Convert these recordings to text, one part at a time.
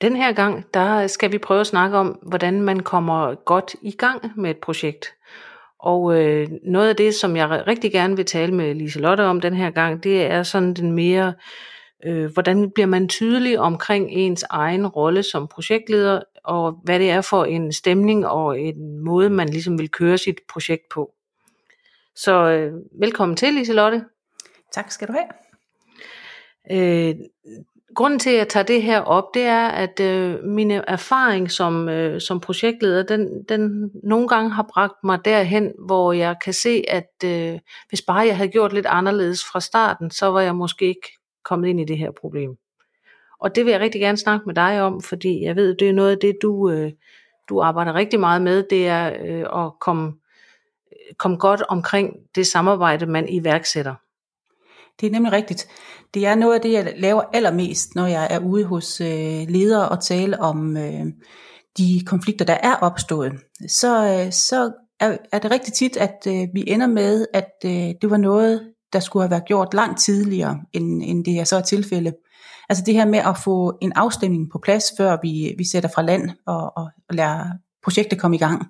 den her gang, der skal vi prøve at snakke om, hvordan man kommer godt i gang med et projekt. Og øh, noget af det, som jeg rigtig gerne vil tale med Lise Lotte om den her gang, det er sådan den mere, øh, hvordan bliver man tydelig omkring ens egen rolle som projektleder, og hvad det er for en stemning og en måde, man ligesom vil køre sit projekt på. Så øh, velkommen til, Lise Lotte. Tak skal du have. Øh, grunden til, at jeg tager det her op, det er, at øh, min erfaring som, øh, som projektleder, den, den nogle gange har bragt mig derhen, hvor jeg kan se, at øh, hvis bare jeg havde gjort lidt anderledes fra starten, så var jeg måske ikke kommet ind i det her problem. Og det vil jeg rigtig gerne snakke med dig om, fordi jeg ved, det er noget af det, du, øh, du arbejder rigtig meget med, det er øh, at komme, komme godt omkring det samarbejde, man iværksætter. Det er nemlig rigtigt. Det er noget af det, jeg laver allermest, når jeg er ude hos øh, ledere og tale om øh, de konflikter, der er opstået. Så, øh, så er, er det rigtig tit, at øh, vi ender med, at øh, det var noget, der skulle have været gjort langt tidligere, end, end det er så er tilfælde. Altså det her med at få en afstemning på plads, før vi, vi sætter fra land og, og, og lader projektet komme i gang.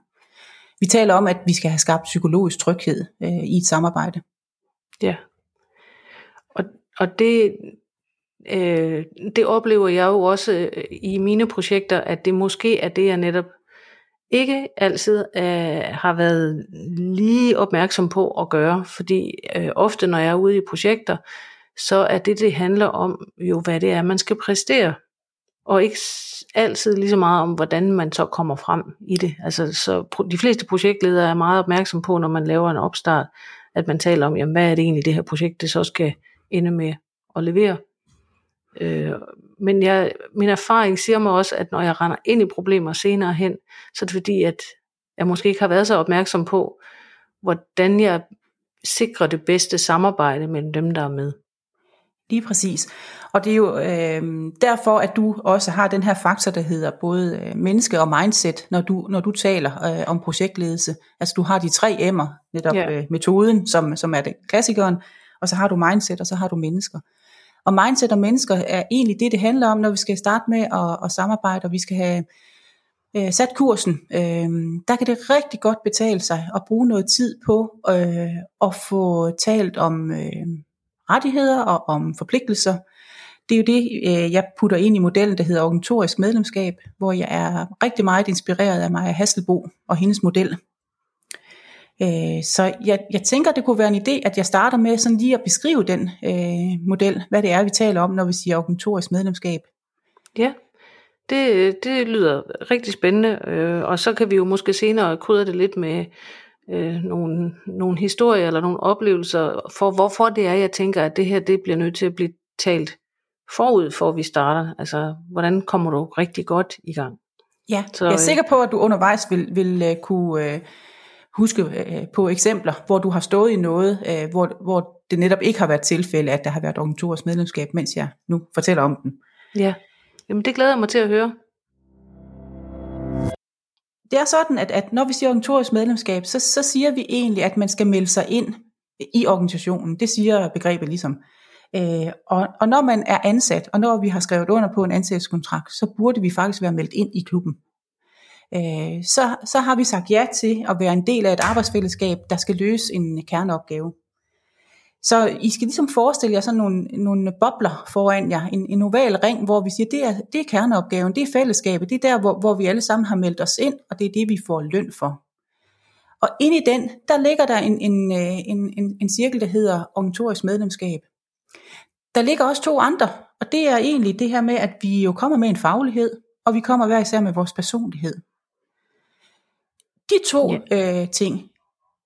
Vi taler om, at vi skal have skabt psykologisk tryghed øh, i et samarbejde. Ja, og det, øh, det oplever jeg jo også øh, i mine projekter, at det måske er det, jeg netop ikke altid øh, har været lige opmærksom på at gøre, fordi øh, ofte når jeg er ude i projekter, så er det, det handler om, jo hvad det er, man skal præstere, og ikke altid lige så meget om, hvordan man så kommer frem i det. Altså, så de fleste projektledere er meget opmærksom på, når man laver en opstart, at man taler om, jamen, hvad er det egentlig, det her projekt, det så skal ende med at levere. Øh, men jeg, min erfaring siger mig også, at når jeg render ind i problemer senere hen, så er det fordi, at jeg måske ikke har været så opmærksom på, hvordan jeg sikrer det bedste samarbejde mellem dem, der er med. Lige præcis. Og det er jo øh, derfor, at du også har den her faktor, der hedder både øh, menneske og mindset, når du, når du taler øh, om projektledelse. Altså du har de tre M'er, netop ja. øh, metoden, som, som er den klassikeren, og så har du mindset, og så har du mennesker. Og mindset og mennesker er egentlig det, det handler om, når vi skal starte med at, at samarbejde, og vi skal have øh, sat kursen. Øh, der kan det rigtig godt betale sig at bruge noget tid på øh, at få talt om øh, rettigheder og om forpligtelser. Det er jo det, øh, jeg putter ind i modellen, der hedder organisatorisk medlemskab, hvor jeg er rigtig meget inspireret af Maja Hasselbo og hendes model. Øh, så jeg, jeg tænker, det kunne være en idé, at jeg starter med sådan lige at beskrive den øh, model, hvad det er, vi taler om, når vi siger organisatorisk medlemskab. Ja, det, det lyder rigtig spændende, øh, og så kan vi jo måske senere krydre det lidt med øh, nogle, nogle historier eller nogle oplevelser for, hvorfor det er, jeg tænker, at det her det bliver nødt til at blive talt forud, for vi starter. Altså, hvordan kommer du rigtig godt i gang? Ja, så, jeg er sikker på, at du undervejs vil, vil uh, kunne... Uh, huske øh, på eksempler, hvor du har stået i noget, øh, hvor, hvor det netop ikke har været tilfælde, at der har været organisatorisk medlemskab, mens jeg nu fortæller om den. Ja, Jamen, det glæder jeg mig til at høre. Det er sådan, at, at når vi siger organisatorisk medlemskab, så, så siger vi egentlig, at man skal melde sig ind i organisationen. Det siger begrebet ligesom. Øh, og, og når man er ansat, og når vi har skrevet under på en ansættelseskontrakt, så burde vi faktisk være meldt ind i klubben øh, så, så har vi sagt ja til at være en del af et arbejdsfællesskab, der skal løse en kerneopgave. Så I skal ligesom forestille jer sådan nogle, nogle bobler foran jer, en, en oval ring, hvor vi siger, det er, det er kerneopgaven, det er fællesskabet, det er der, hvor, hvor vi alle sammen har meldt os ind, og det er det, vi får løn for. Og ind i den, der ligger der en, en, øh, en, en, en cirkel, der hedder organisatorisk medlemskab. Der ligger også to andre, og det er egentlig det her med, at vi jo kommer med en faglighed, og vi kommer hver især med vores personlighed. De to ja. øh, ting,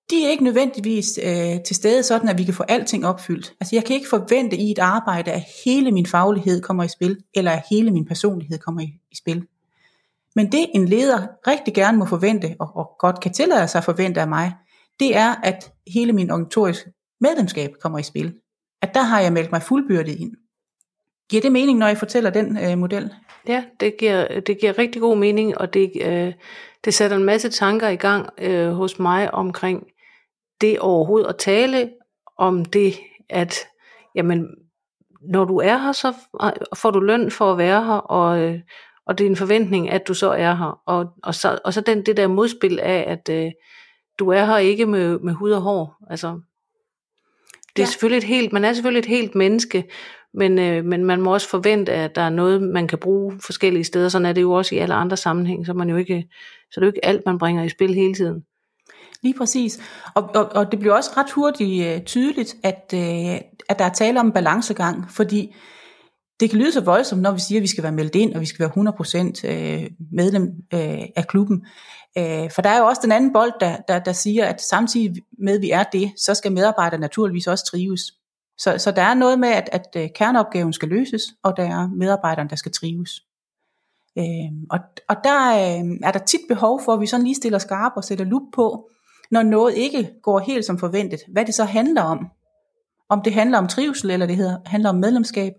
de er ikke nødvendigvis øh, til stede sådan, at vi kan få alting opfyldt. Altså jeg kan ikke forvente i et arbejde, at hele min faglighed kommer i spil, eller at hele min personlighed kommer i, i spil. Men det en leder rigtig gerne må forvente, og, og godt kan tillade sig at forvente af mig, det er, at hele min organisatoriske medlemskab kommer i spil. At der har jeg meldt mig fuldbyrdet ind. Giver det mening, når jeg fortæller den øh, model? Ja, det giver, det giver rigtig god mening, og det, øh, det sætter en masse tanker i gang øh, hos mig omkring det overhovedet at tale om det, at jamen, når du er her, så får du løn for at være her, og, øh, og det er en forventning, at du så er her. Og, og, så, og så den, det der modspil af, at øh, du er her ikke med, med hud og hår. Altså, det er ja. selvfølgelig et helt, man er selvfølgelig et helt menneske, men, øh, men man må også forvente, at der er noget, man kan bruge forskellige steder. Sådan er det jo også i alle andre sammenhæng, så, man jo ikke, så det er jo ikke alt, man bringer i spil hele tiden. Lige præcis. Og, og, og det bliver også ret hurtigt øh, tydeligt, at, øh, at der er tale om en balancegang, fordi det kan lyde så voldsomt, når vi siger, at vi skal være meldt ind, og vi skal være 100% øh, medlem øh, af klubben. Øh, for der er jo også den anden bold, der, der, der siger, at samtidig med, at vi er det, så skal medarbejdere naturligvis også trives. Så, så der er noget med, at, at øh, kerneopgaven skal løses, og der er medarbejderne, der skal trives. Øhm, og, og der øh, er der tit behov for, at vi sådan lige stiller skarp og sætter lup på, når noget ikke går helt som forventet, hvad det så handler om. Om det handler om trivsel, eller det handler om medlemskab,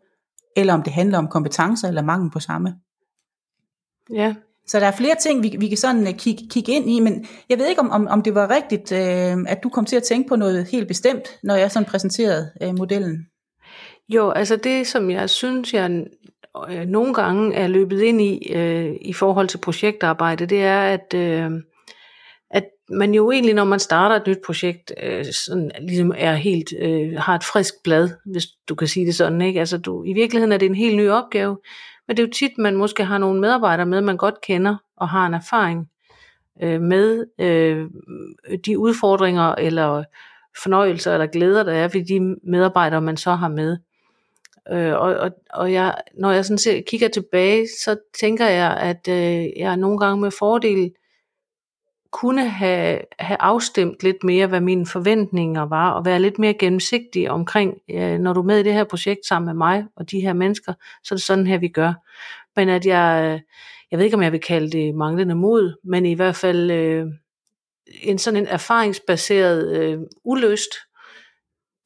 eller om det handler om kompetencer, eller mangel på samme. Ja. Så der er flere ting, vi, vi kan sådan øh, uh, kigge, kigge ind i, men jeg ved ikke, om, om, om det var rigtigt, øh, at du kom til at tænke på noget helt bestemt, når jeg sådan præsenterede øh, modellen. Jo, altså det, som jeg synes, jeg øh, nogle gange er løbet ind i, øh, i forhold til projektarbejde, det er, at, øh, at man jo egentlig, når man starter et nyt projekt, øh, sådan, ligesom er helt, øh, har et frisk blad, hvis du kan sige det sådan, ikke? Altså du, i virkeligheden er det en helt ny opgave, men det er jo tit, man måske har nogle medarbejdere med, man godt kender, og har en erfaring øh, med øh, de udfordringer, eller fornøjelser, eller glæder, der er ved de medarbejdere, man så har med. Øh, og og, og jeg, når jeg sådan ser, kigger tilbage, så tænker jeg, at øh, jeg nogle gange med fordel kunne have, have afstemt lidt mere, hvad mine forventninger var, og være lidt mere gennemsigtig omkring, øh, når du er med i det her projekt sammen med mig og de her mennesker, så er det sådan her, vi gør. Men at jeg, øh, jeg ved ikke, om jeg vil kalde det manglende mod, men i hvert fald øh, en sådan en erfaringsbaseret øh, uløst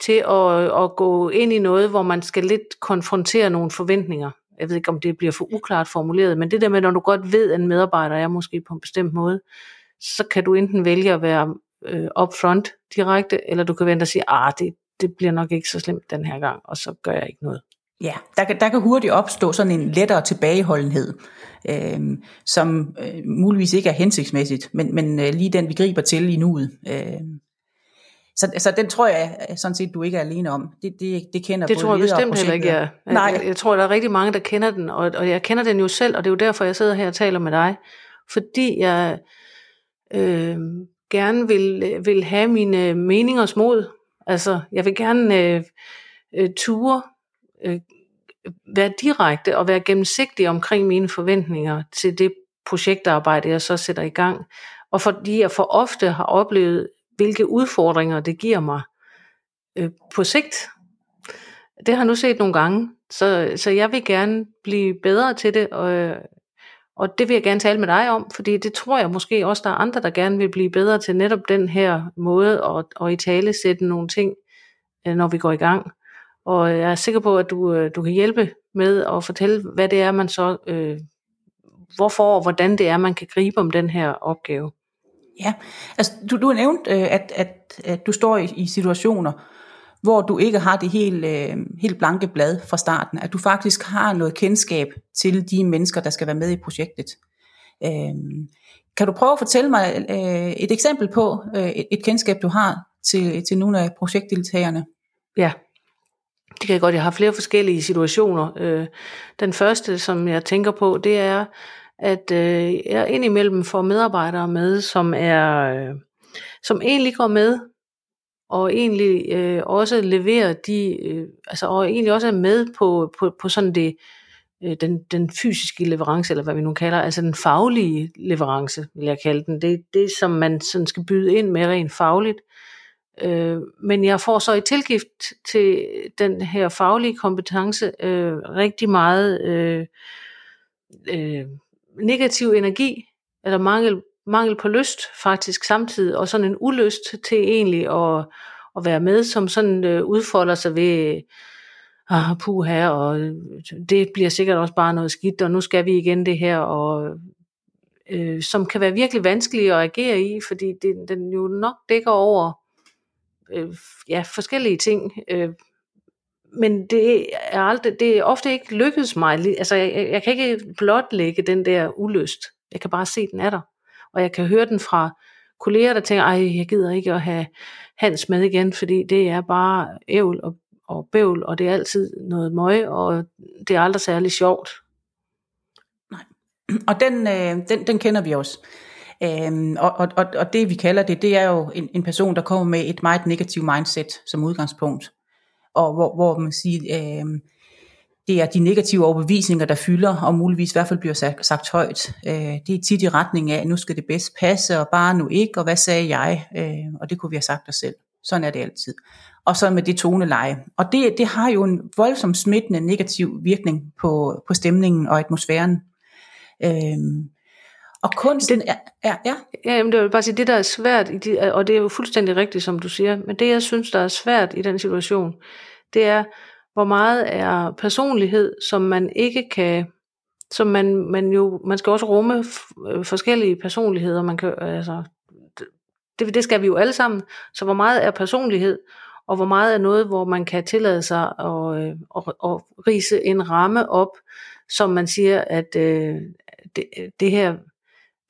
til at, at gå ind i noget, hvor man skal lidt konfrontere nogle forventninger. Jeg ved ikke, om det bliver for uklart formuleret, men det der med, når du godt ved, at en medarbejder er måske på en bestemt måde, så kan du enten vælge at være øh, upfront direkte, eller du kan vente og sige, ah, det, det bliver nok ikke så slemt den her gang, og så gør jeg ikke noget. Ja, der kan, der kan hurtigt opstå sådan en lettere tilbageholdenhed, øh, som øh, muligvis ikke er hensigtsmæssigt, men, men øh, lige den vi griber til i nuet. Øh, så, så den tror jeg sådan set, du ikke er alene om. Det, det, det kender Det tror jeg bestemt heller ikke, jeg. Nej. Jeg, jeg tror, der er rigtig mange, der kender den, og, og jeg kender den jo selv, og det er jo derfor, jeg sidder her og taler med dig. Fordi jeg øh, gerne vil, vil have mine meningers mod. Altså, jeg vil gerne øh, øh, ture, øh, være direkte og være gennemsigtig omkring mine forventninger til det projektarbejde, jeg så sætter i gang. Og fordi jeg for ofte har oplevet hvilke udfordringer det giver mig øh, på sigt. Det har jeg nu set nogle gange, så, så jeg vil gerne blive bedre til det, og, og det vil jeg gerne tale med dig om, fordi det tror jeg måske også, der er andre, der gerne vil blive bedre til netop den her måde at, at i tale sætte nogle ting, øh, når vi går i gang. Og jeg er sikker på, at du, øh, du kan hjælpe med at fortælle, hvad det er, man så, øh, hvorfor og hvordan det er, man kan gribe om den her opgave. Ja, altså du, du har nævnt, øh, at, at, at du står i, i situationer, hvor du ikke har det helt, øh, helt blanke blad fra starten, at du faktisk har noget kendskab til de mennesker, der skal være med i projektet. Øh, kan du prøve at fortælle mig øh, et eksempel på øh, et, et kendskab, du har til, til nogle af projektdeltagerne? Ja, det kan jeg godt. Jeg har flere forskellige situationer. Øh, den første, som jeg tænker på, det er, at øh, jeg indimellem får medarbejdere med, som er øh, som egentlig går med og egentlig øh, også leverer de, øh, altså og egentlig også er med på, på, på sådan det, øh, den, den fysiske leverance, eller hvad vi nu kalder, altså den faglige leverance, vil jeg kalde den. Det er det, som man sådan skal byde ind med rent fagligt. Øh, men jeg får så i tilgift til den her faglige kompetence øh, rigtig meget øh, øh, negativ energi, eller mangel, mangel på lyst faktisk samtidig, og sådan en ulyst til egentlig at, at være med, som sådan øh, udfolder sig ved, ah, her, og det bliver sikkert også bare noget skidt, og nu skal vi igen det her, og øh, som kan være virkelig vanskelig at agere i, fordi det, den jo nok dækker over øh, ja, forskellige ting, øh, men det er, aldrig, det er ofte ikke lykkedes mig. Altså, jeg, jeg kan ikke blotlægge den der ulyst. Jeg kan bare se, den er der. Og jeg kan høre den fra kolleger, der tænker, ej, jeg gider ikke at have Hans med igen, fordi det er bare ævl og, og bøvl, og det er altid noget møg, og det er aldrig særlig sjovt. Nej. Og den, øh, den, den kender vi også. Øhm, og, og, og det vi kalder det, det er jo en, en person, der kommer med et meget negativt mindset som udgangspunkt. Og hvor, hvor man siger, øh, det er de negative overbevisninger, der fylder, og muligvis i hvert fald bliver sagt, sagt højt. Øh, det er tit i retning af, at nu skal det bedst passe, og bare nu ikke, og hvad sagde jeg? Øh, og det kunne vi have sagt os selv. Sådan er det altid. Og så med det toneleje. Og det, det har jo en voldsom smittende negativ virkning på, på stemningen og atmosfæren. Øh, og kunsten det, er, er, ja. Ja, jamen det vil bare sige, det der er svært, i de, og det er jo fuldstændig rigtigt, som du siger, men det jeg synes, der er svært i den situation, det er, hvor meget er personlighed, som man ikke kan, som man, man jo, man skal også rumme øh, forskellige personligheder, man kan, altså, det, det skal vi jo alle sammen, så hvor meget er personlighed, og hvor meget er noget, hvor man kan tillade sig at, øh, at, at rise en ramme op, som man siger, at øh, det, det her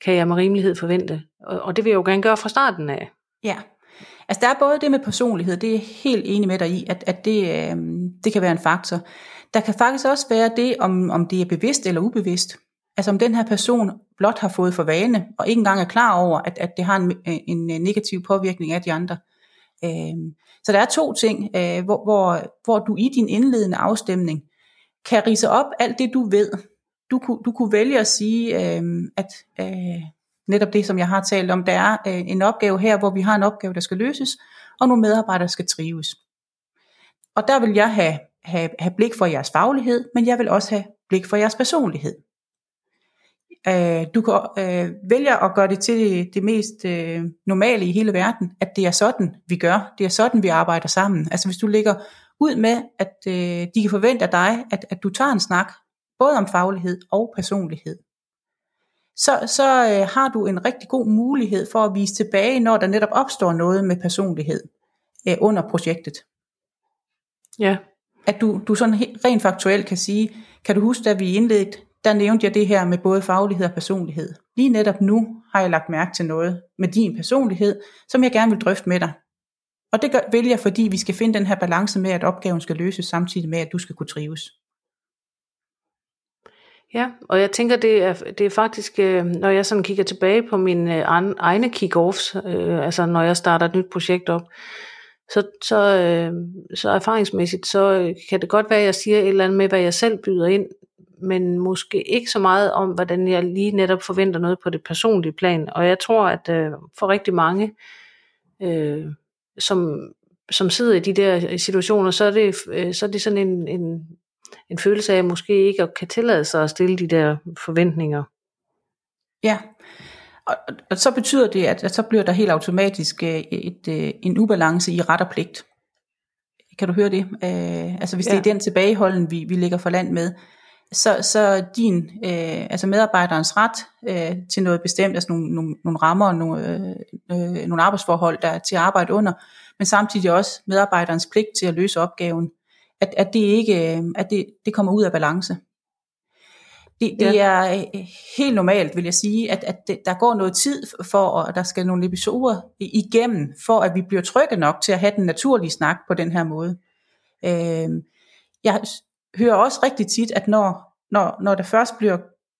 kan jeg med rimelighed forvente. Og, og det vil jeg jo gerne gøre fra starten af. Ja, altså der er både det med personlighed, det er helt enig med dig i, at, at det, øh, det kan være en faktor. Der kan faktisk også være det, om, om det er bevidst eller ubevidst. Altså om den her person blot har fået for vane, og ikke engang er klar over, at, at det har en, en negativ påvirkning af de andre. Øh, så der er to ting, øh, hvor, hvor, hvor du i din indledende afstemning kan rise op alt det, du ved, du, du kunne vælge at sige, øh, at øh, netop det, som jeg har talt om, der er øh, en opgave her, hvor vi har en opgave, der skal løses, og nogle medarbejdere skal trives. Og der vil jeg have, have, have blik for jeres faglighed, men jeg vil også have blik for jeres personlighed. Øh, du kan øh, vælge at gøre det til det, det mest øh, normale i hele verden, at det er sådan, vi gør. Det er sådan, vi arbejder sammen. Altså hvis du ligger ud med, at øh, de kan forvente af dig, at, at du tager en snak både om faglighed og personlighed, så, så øh, har du en rigtig god mulighed for at vise tilbage, når der netop opstår noget med personlighed øh, under projektet. Ja. At du, du sådan helt, rent faktuelt kan sige, kan du huske, da vi indledte, der nævnte jeg det her med både faglighed og personlighed. Lige netop nu har jeg lagt mærke til noget med din personlighed, som jeg gerne vil drøfte med dig. Og det gør, vil jeg, fordi vi skal finde den her balance med, at opgaven skal løses samtidig med, at du skal kunne trives. Ja, og jeg tænker, det er, det er faktisk, øh, når jeg sådan kigger tilbage på mine øh, egne kick-offs, øh, altså når jeg starter et nyt projekt op, så, så, øh, så erfaringsmæssigt, så øh, kan det godt være, at jeg siger et eller andet med, hvad jeg selv byder ind, men måske ikke så meget om, hvordan jeg lige netop forventer noget på det personlige plan. Og jeg tror, at øh, for rigtig mange, øh, som, som sidder i de der situationer, så er det, øh, så er det sådan en, en en følelse af, at måske ikke kan tillade sig at stille de der forventninger. Ja, og, og så betyder det, at, at så bliver der helt automatisk øh, et, et, øh, en ubalance i ret og pligt. Kan du høre det? Øh, altså hvis ja. det er den tilbageholden, vi, vi ligger for land med, så, så din, øh, altså medarbejderens ret øh, til noget bestemt, altså nogle, nogle, nogle rammer, nogle, øh, nogle arbejdsforhold, der er til at arbejde under, men samtidig også medarbejderens pligt til at løse opgaven, at, at det ikke øh, at det, det kommer ud af balance. Det, det ja. er øh, helt normalt, vil jeg sige, at, at det, der går noget tid for, at der skal nogle episoder igennem, for at vi bliver trygge nok til at have den naturlige snak på den her måde. Øh, jeg hører også rigtig tit, at når, når, når det først bliver,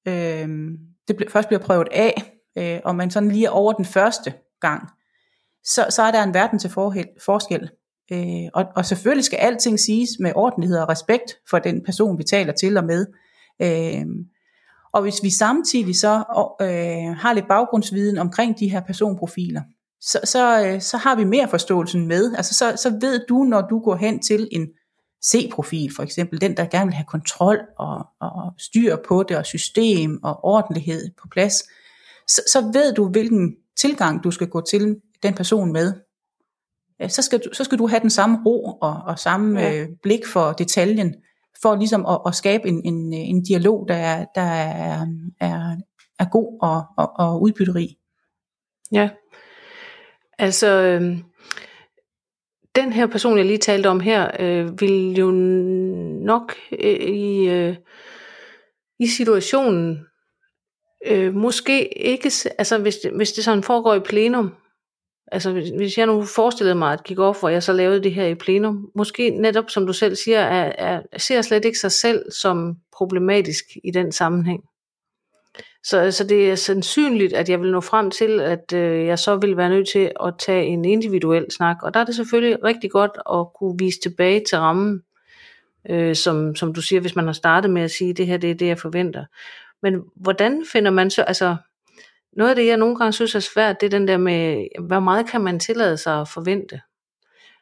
øh, det først bliver prøvet af, øh, og man sådan lige er over den første gang, så, så er der en verden til forskel. Øh, og, og selvfølgelig skal alting siges med ordentlighed og respekt for den person, vi taler til og med. Øh, og hvis vi samtidig så øh, har lidt baggrundsviden omkring de her personprofiler, så, så, øh, så har vi mere forståelsen med. Altså så, så ved du, når du går hen til en C-profil for eksempel, den der gerne vil have kontrol og, og styr på det, og system og ordentlighed på plads, så, så ved du, hvilken tilgang du skal gå til den person med så skal, du, så skal du have den samme ro og, og samme ja. øh, blik for detaljen, for ligesom at, at skabe en, en, en dialog, der er, der er, er, er god og, og, og udbytterig. Ja, altså øh, den her person, jeg lige talte om her, øh, vil jo nok øh, i, øh, i situationen øh, måske ikke, altså hvis hvis det sådan foregår i plenum, altså hvis, hvis jeg nu forestillede mig at gik op, hvor jeg så lavede det her i plenum, måske netop som du selv siger, er, er, ser slet ikke sig selv som problematisk i den sammenhæng. Så, så det er sandsynligt, at jeg vil nå frem til, at øh, jeg så vil være nødt til at tage en individuel snak. Og der er det selvfølgelig rigtig godt at kunne vise tilbage til rammen, øh, som, som du siger, hvis man har startet med at sige, det her det er det, jeg forventer. Men hvordan finder man så, altså noget af det, jeg nogle gange synes er svært, det er den der med, hvor meget kan man tillade sig at forvente?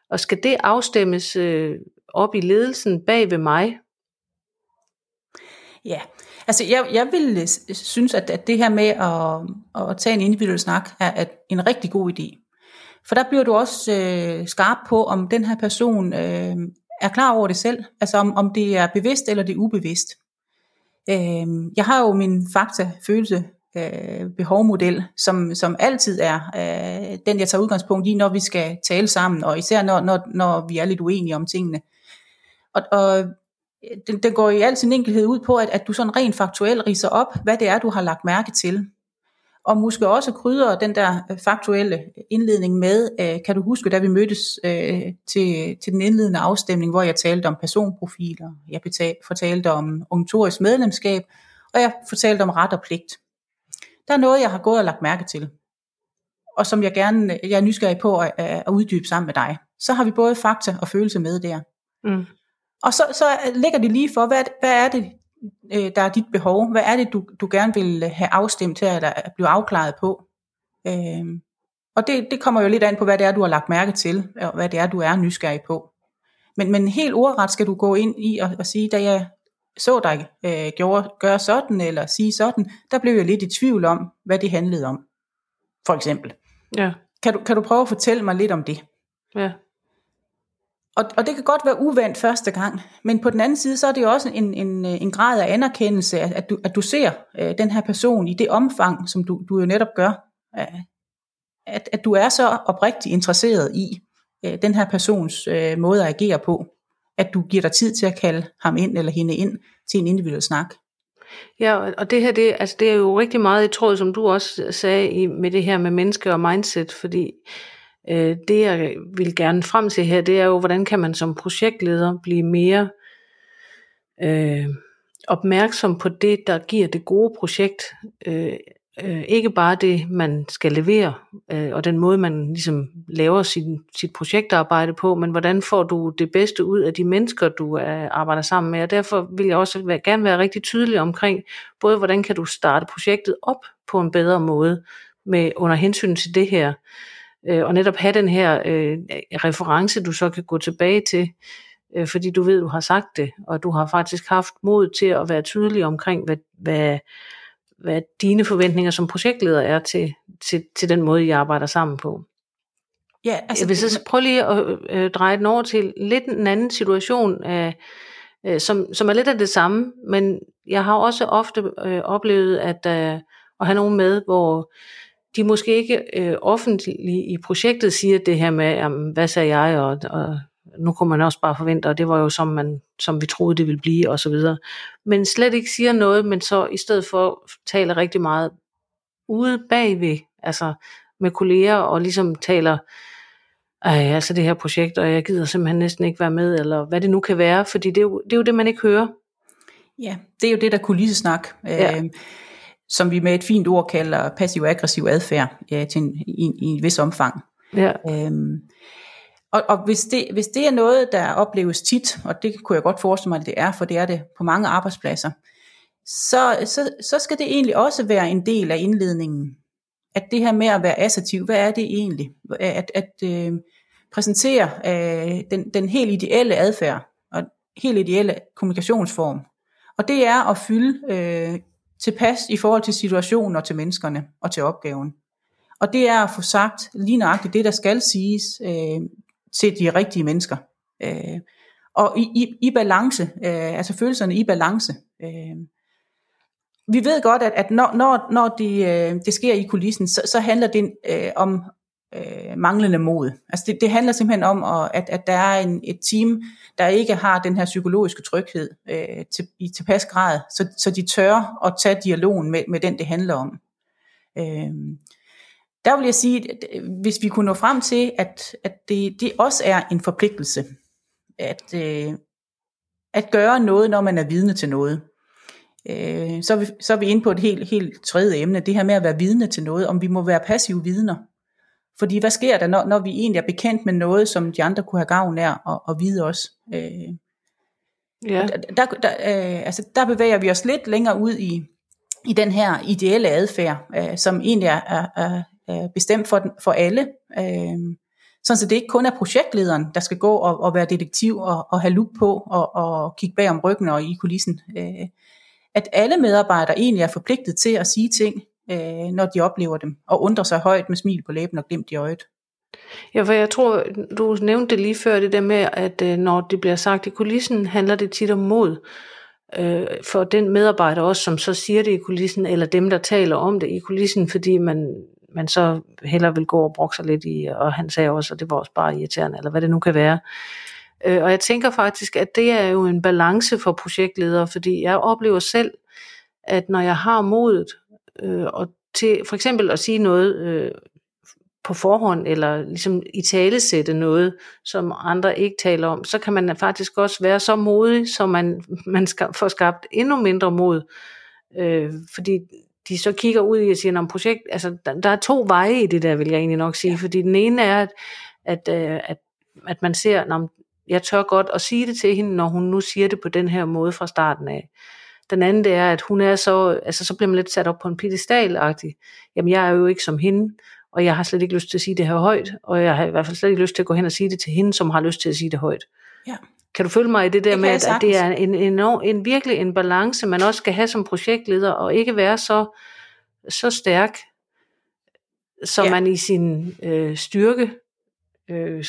Og skal det afstemmes øh, op i ledelsen bag ved mig? Ja, altså jeg, jeg vil øh, synes, at, at det her med at, at tage en individuel snak er at en rigtig god idé. For der bliver du også øh, skarp på, om den her person øh, er klar over det selv. Altså om, om det er bevidst eller det er ubevidst. Øh, jeg har jo min fakta-følelse øh, behovmodel, som, som altid er øh, den, jeg tager udgangspunkt i, når vi skal tale sammen, og især når, når, når vi er lidt uenige om tingene. Og, og øh, den, den går i al sin enkelhed ud på, at, at du sådan rent faktuelt riser op, hvad det er, du har lagt mærke til. Og måske også krydder den der øh, faktuelle indledning med, øh, kan du huske, da vi mødtes øh, til, til den indledende afstemning, hvor jeg talte om personprofiler, jeg fortalte om ungtorisk medlemskab, og jeg fortalte om ret og pligt. Der er noget, jeg har gået og lagt mærke til, og som jeg gerne jeg er nysgerrig på at, at uddybe sammen med dig. Så har vi både fakta og følelse med der. Mm. Og så, så ligger det lige for, hvad, hvad er det, øh, der er dit behov? Hvad er det, du, du gerne vil have afstemt til, eller blive afklaret på? Øh, og det, det kommer jo lidt an på, hvad det er, du har lagt mærke til, og hvad det er, du er nysgerrig på. Men, men helt ordret skal du gå ind i og, og sige, da jeg så dig øh, gøre, gøre sådan, eller sige sådan, der blev jeg lidt i tvivl om, hvad det handlede om. For eksempel. Ja. Kan, du, kan du prøve at fortælle mig lidt om det? Ja. Og, og det kan godt være uvandt første gang, men på den anden side, så er det jo også en, en, en grad af anerkendelse, at, at, du, at du ser øh, den her person i det omfang, som du, du jo netop gør. Øh, at, at du er så oprigtigt interesseret i øh, den her persons øh, måde at agere på, at du giver dig tid til at kalde ham ind eller hende ind til en individuel snak. Ja, og det her, det, altså det er jo rigtig meget i tråd, som du også sagde, i, med det her med menneske og mindset, fordi Øh, det jeg vil gerne frem til her, det er jo, hvordan kan man som projektleder blive mere øh, opmærksom på det, der giver det gode projekt. Øh, øh, ikke bare det, man skal levere, øh, og den måde, man ligesom laver sin, sit projektarbejde på, men hvordan får du det bedste ud af de mennesker, du er, arbejder sammen med. Og derfor vil jeg også være, gerne være rigtig tydelig omkring, både hvordan kan du starte projektet op på en bedre måde, med under hensyn til det her øh, og netop have den her øh, reference, du så kan gå tilbage til, øh, fordi du ved, du har sagt det, og du har faktisk haft mod til at være tydelig omkring, hvad, hvad, hvad dine forventninger som projektleder er til, til, til den måde, I arbejder sammen på. Ja, altså, Jeg vil så prøve lige at øh, dreje den over til lidt en anden situation, øh, øh, som, som er lidt af det samme, men jeg har også ofte øh, oplevet at, øh, at have nogen med, hvor de måske ikke øh, offentligt i projektet siger det her med, jamen, hvad sagde jeg, og, og nu kunne man også bare forvente, og det var jo som, man, som vi troede, det ville blive, og så videre. Men slet ikke siger noget, men så i stedet for taler rigtig meget ude bagved, altså med kolleger, og ligesom taler, ej, altså det her projekt, og jeg gider simpelthen næsten ikke være med, eller hvad det nu kan være, fordi det er jo det, er jo det man ikke hører. Ja, det er jo det, der kulissesnak. Ja. Øh, som vi med et fint ord kalder passiv-aggressiv adfærd ja, til en, i, i en vis omfang. Ja. Øhm, og, og hvis, det, hvis det er noget, der opleves tit, og det kunne jeg godt forestille mig, at det er, for det er det på mange arbejdspladser, så, så, så skal det egentlig også være en del af indledningen. At det her med at være assertiv, hvad er det egentlig? At, at øh, præsentere øh, den, den helt ideelle adfærd, og helt ideelle kommunikationsform. Og det er at fylde øh, tilpas i forhold til situationen og til menneskerne og til opgaven. Og det er at få sagt lige nøjagtigt det, der skal siges øh, til de rigtige mennesker. Øh, og i, i, i balance, øh, altså følelserne i balance. Øh, vi ved godt, at, at når, når, når det, øh, det sker i kulissen, så, så handler det øh, om øh, manglende mod. Altså det, det handler simpelthen om, at, at der er en, et team, der ikke har den her psykologiske tryghed øh, til, i tilpas grad, så, så de tør at tage dialogen med, med den, det handler om. Øh, der vil jeg sige, at hvis vi kunne nå frem til, at, at det, det også er en forpligtelse, at, øh, at gøre noget, når man er vidne til noget, øh, så, er vi, så er vi inde på et helt, helt tredje emne, det her med at være vidne til noget, om vi må være passive vidner. Fordi hvad sker der, når, når vi egentlig er bekendt med noget, som de andre kunne have gavn af at, at vide os? Øh, ja. der, der, øh, altså, der bevæger vi os lidt længere ud i, i den her ideelle adfærd, øh, som egentlig er, er, er, øh, bestemt for, den, for alle. Øh, sådan så det ikke kun er projektlederen, der skal gå og, og være detektiv og, og have lup på og, og kigge bag om ryggen og i kulissen. Øh, at alle medarbejdere egentlig er forpligtet til at sige ting, øh, når de oplever dem, og undre sig højt med smil på læben og glimt i øjet. Ja, for jeg tror, du nævnte det lige før, det der med, at øh, når det bliver sagt i kulissen, handler det tit om mod øh, for den medarbejder også, som så siger det i kulissen, eller dem, der taler om det i kulissen, fordi man, man så heller vil gå og brokke sig lidt i, og han sagde også, at det var også bare irriterende, eller hvad det nu kan være. Øh, og jeg tænker faktisk, at det er jo en balance for projektledere, fordi jeg oplever selv, at når jeg har modet øh, og til for eksempel at sige noget øh, på forhånd, eller ligesom i tale sætte noget, som andre ikke taler om, så kan man faktisk også være så modig, så man, man skal, får skabt endnu mindre mod. Øh, fordi de så kigger ud i og siger, om projekt, altså der, der er to veje i det der, vil jeg egentlig nok sige, fordi den ene er, at, at, øh, at, at man ser, om jeg tør godt at sige det til hende, når hun nu siger det på den her måde fra starten af. Den anden det er, at hun er så, altså så bliver man lidt sat op på en pedestal -agtig. Jamen jeg er jo ikke som hende, og jeg har slet ikke lyst til at sige det her højt, og jeg har i hvert fald slet ikke lyst til at gå hen og sige det til hende, som har lyst til at sige det højt. Ja. Kan du følge mig i det der det med, at det er en, en, en, virkelig en balance, man også skal have som projektleder, og ikke være så, så stærk, som ja. man i sin øh, styrke øh,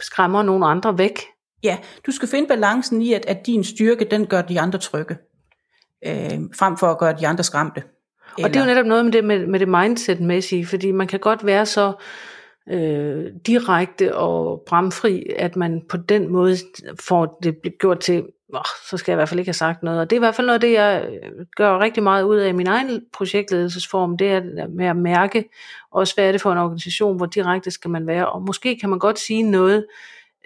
skræmmer nogle andre væk. Ja, du skal finde balancen i, at, at din styrke, den gør de andre trygge, øh, frem for at gøre de andre skræmte. Eller... Og det er jo netop noget med det, med, med det mindset-mæssige, fordi man kan godt være så øh, direkte og bramfri, at man på den måde får det gjort til, oh, så skal jeg i hvert fald ikke have sagt noget. Og det er i hvert fald noget af det, jeg øh, gør rigtig meget ud af i min egen projektledelsesform, det er med at mærke også, hvad er det for en organisation, hvor direkte skal man være. Og måske kan man godt sige noget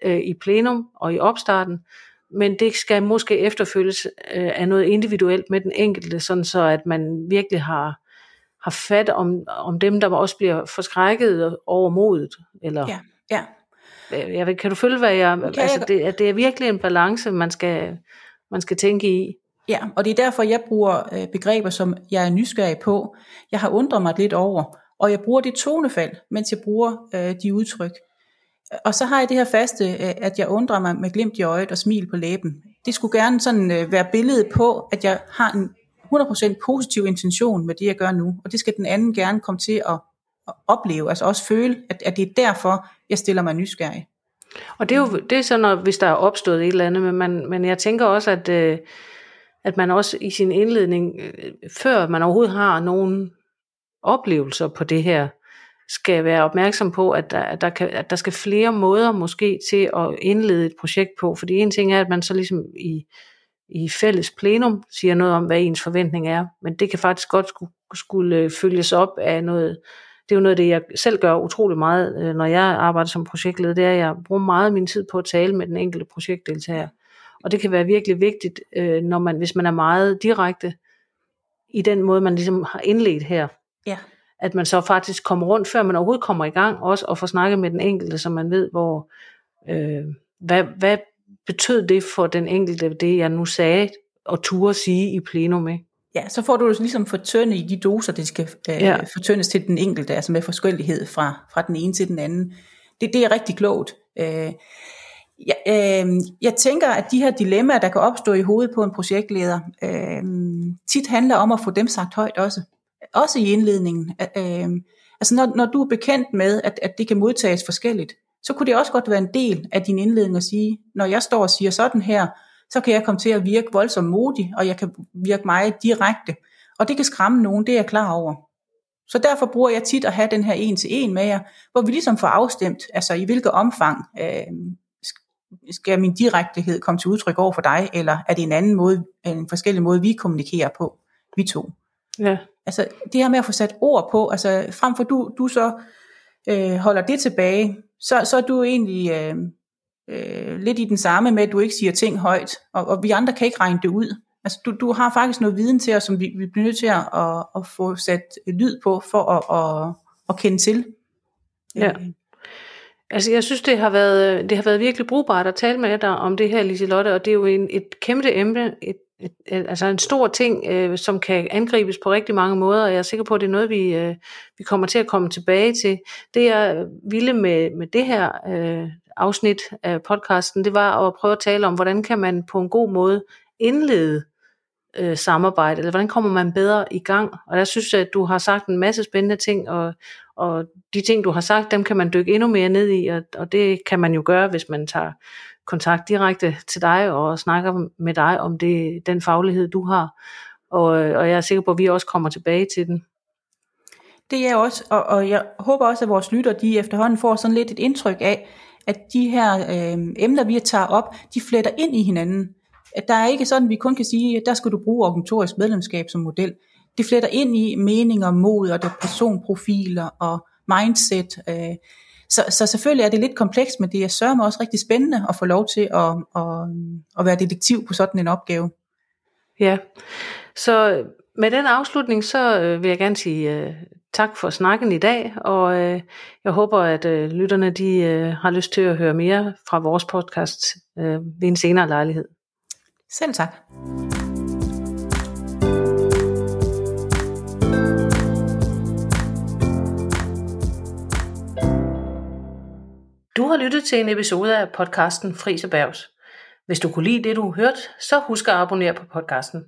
øh, i plenum og i opstarten, men det skal måske efterfølges øh, af noget individuelt med den enkelte, sådan så at man virkelig har, har fat om, om dem, der også bliver forskrækket over modet. Eller, ja, ja. Jeg ved, kan du følge, hvad jeg... Kan altså, jeg... Det, det er virkelig en balance, man skal, man skal tænke i. Ja, og det er derfor, jeg bruger øh, begreber, som jeg er nysgerrig på. Jeg har undret mig lidt over, og jeg bruger det tonefald, mens jeg bruger øh, de udtryk. Og så har jeg det her faste, øh, at jeg undrer mig med glimt i øjet og smil på læben. Det skulle gerne sådan øh, være billedet på, at jeg har en 100% positiv intention med det, jeg gør nu. Og det skal den anden gerne komme til at, at opleve, altså også føle, at, at det er derfor, jeg stiller mig nysgerrig. Og det er jo det er sådan, når, hvis der er opstået et eller andet, men, man, men jeg tænker også, at, øh, at man også i sin indledning, øh, før man overhovedet har nogen oplevelser på det her, skal være opmærksom på, at der, at der, kan, at der skal flere måder måske til at indlede et projekt på. Fordi en ting er, at man så ligesom i, i fælles plenum siger noget om, hvad ens forventning er, men det kan faktisk godt skulle, skulle følges op af noget, det er jo noget af det, jeg selv gør utrolig meget, øh, når jeg arbejder som projektleder, det er, at jeg bruger meget af min tid på at tale med den enkelte projektdeltager. Og det kan være virkelig vigtigt, øh, når man, hvis man er meget direkte i den måde, man ligesom har indledt her. Ja at man så faktisk kommer rundt, før man overhovedet kommer i gang, også og får snakket med den enkelte, så man ved, hvor, øh, hvad, hvad betød det for den enkelte, det jeg nu sagde, og turde sige i plenum, ikke? Ja, så får du ligesom fortyndet i de doser, det skal øh, ja. fortyndes til den enkelte, altså med forskellighed fra, fra den ene til den anden. Det, det er rigtig klogt. Øh, jeg, øh, jeg tænker, at de her dilemmaer, der kan opstå i hovedet på en projektleder, øh, tit handler om at få dem sagt højt også også i indledningen. Øh, altså når, når du er bekendt med, at, at det kan modtages forskelligt, så kunne det også godt være en del af din indledning at sige, når jeg står og siger sådan her, så kan jeg komme til at virke voldsomt modig, og jeg kan virke meget direkte. Og det kan skræmme nogen, det er jeg klar over. Så derfor bruger jeg tit at have den her en til en med jer, hvor vi ligesom får afstemt, altså i hvilket omfang øh, skal min direktehed komme til udtryk over for dig, eller er det en anden måde, en forskellig måde, vi kommunikerer på, vi to. Ja. Altså det her med at få sat ord på, altså frem for du, du så øh, holder det tilbage, så, så er du egentlig øh, øh, lidt i den samme med, at du ikke siger ting højt, og, og vi andre kan ikke regne det ud. Altså du, du har faktisk noget viden til os, som vi, vi bliver nødt til at, at, at få sat lyd på, for at, at, at kende til. Ja. Altså jeg synes, det har, været, det har været virkelig brugbart at tale med dig om det her, Liselotte, og det er jo en, et kæmpe emne, et, et, Øh, altså en stor ting, øh, som kan angribes på rigtig mange måder, og jeg er sikker på, at det er noget, vi, øh, vi kommer til at komme tilbage til. Det jeg ville med, med det her øh, afsnit af podcasten, det var at prøve at tale om, hvordan kan man på en god måde indlede øh, samarbejde, eller hvordan kommer man bedre i gang? Og der synes jeg, at du har sagt en masse spændende ting, og, og de ting, du har sagt, dem kan man dykke endnu mere ned i, og, og det kan man jo gøre, hvis man tager kontakt direkte til dig og snakker med dig om det, den faglighed, du har. Og, øh, og jeg er sikker på, at vi også kommer tilbage til den. Det er jeg også, og, og jeg håber også, at vores lytter, de efterhånden får sådan lidt et indtryk af, at de her øh, emner, vi tager op, de fletter ind i hinanden. At der er ikke sådan, at vi kun kan sige, at der skal du bruge organisatorisk medlemskab som model. Det fletter ind i meninger, mod og der personprofiler og mindset. Øh, så, så selvfølgelig er det lidt komplekst, men det er sørme også rigtig spændende at få lov til at, at, at være detektiv på sådan en opgave. Ja, så med den afslutning, så øh, vil jeg gerne sige uh, tak for snakken i dag, og uh, jeg håber, at lytterne de har lyst til at høre mere fra vores podcast uh, ved en senere lejlighed. Selv tak. Du har lyttet til en episode af podcasten Fris Erhvervs. Hvis du kunne lide det, du hørte, så husk at abonnere på podcasten.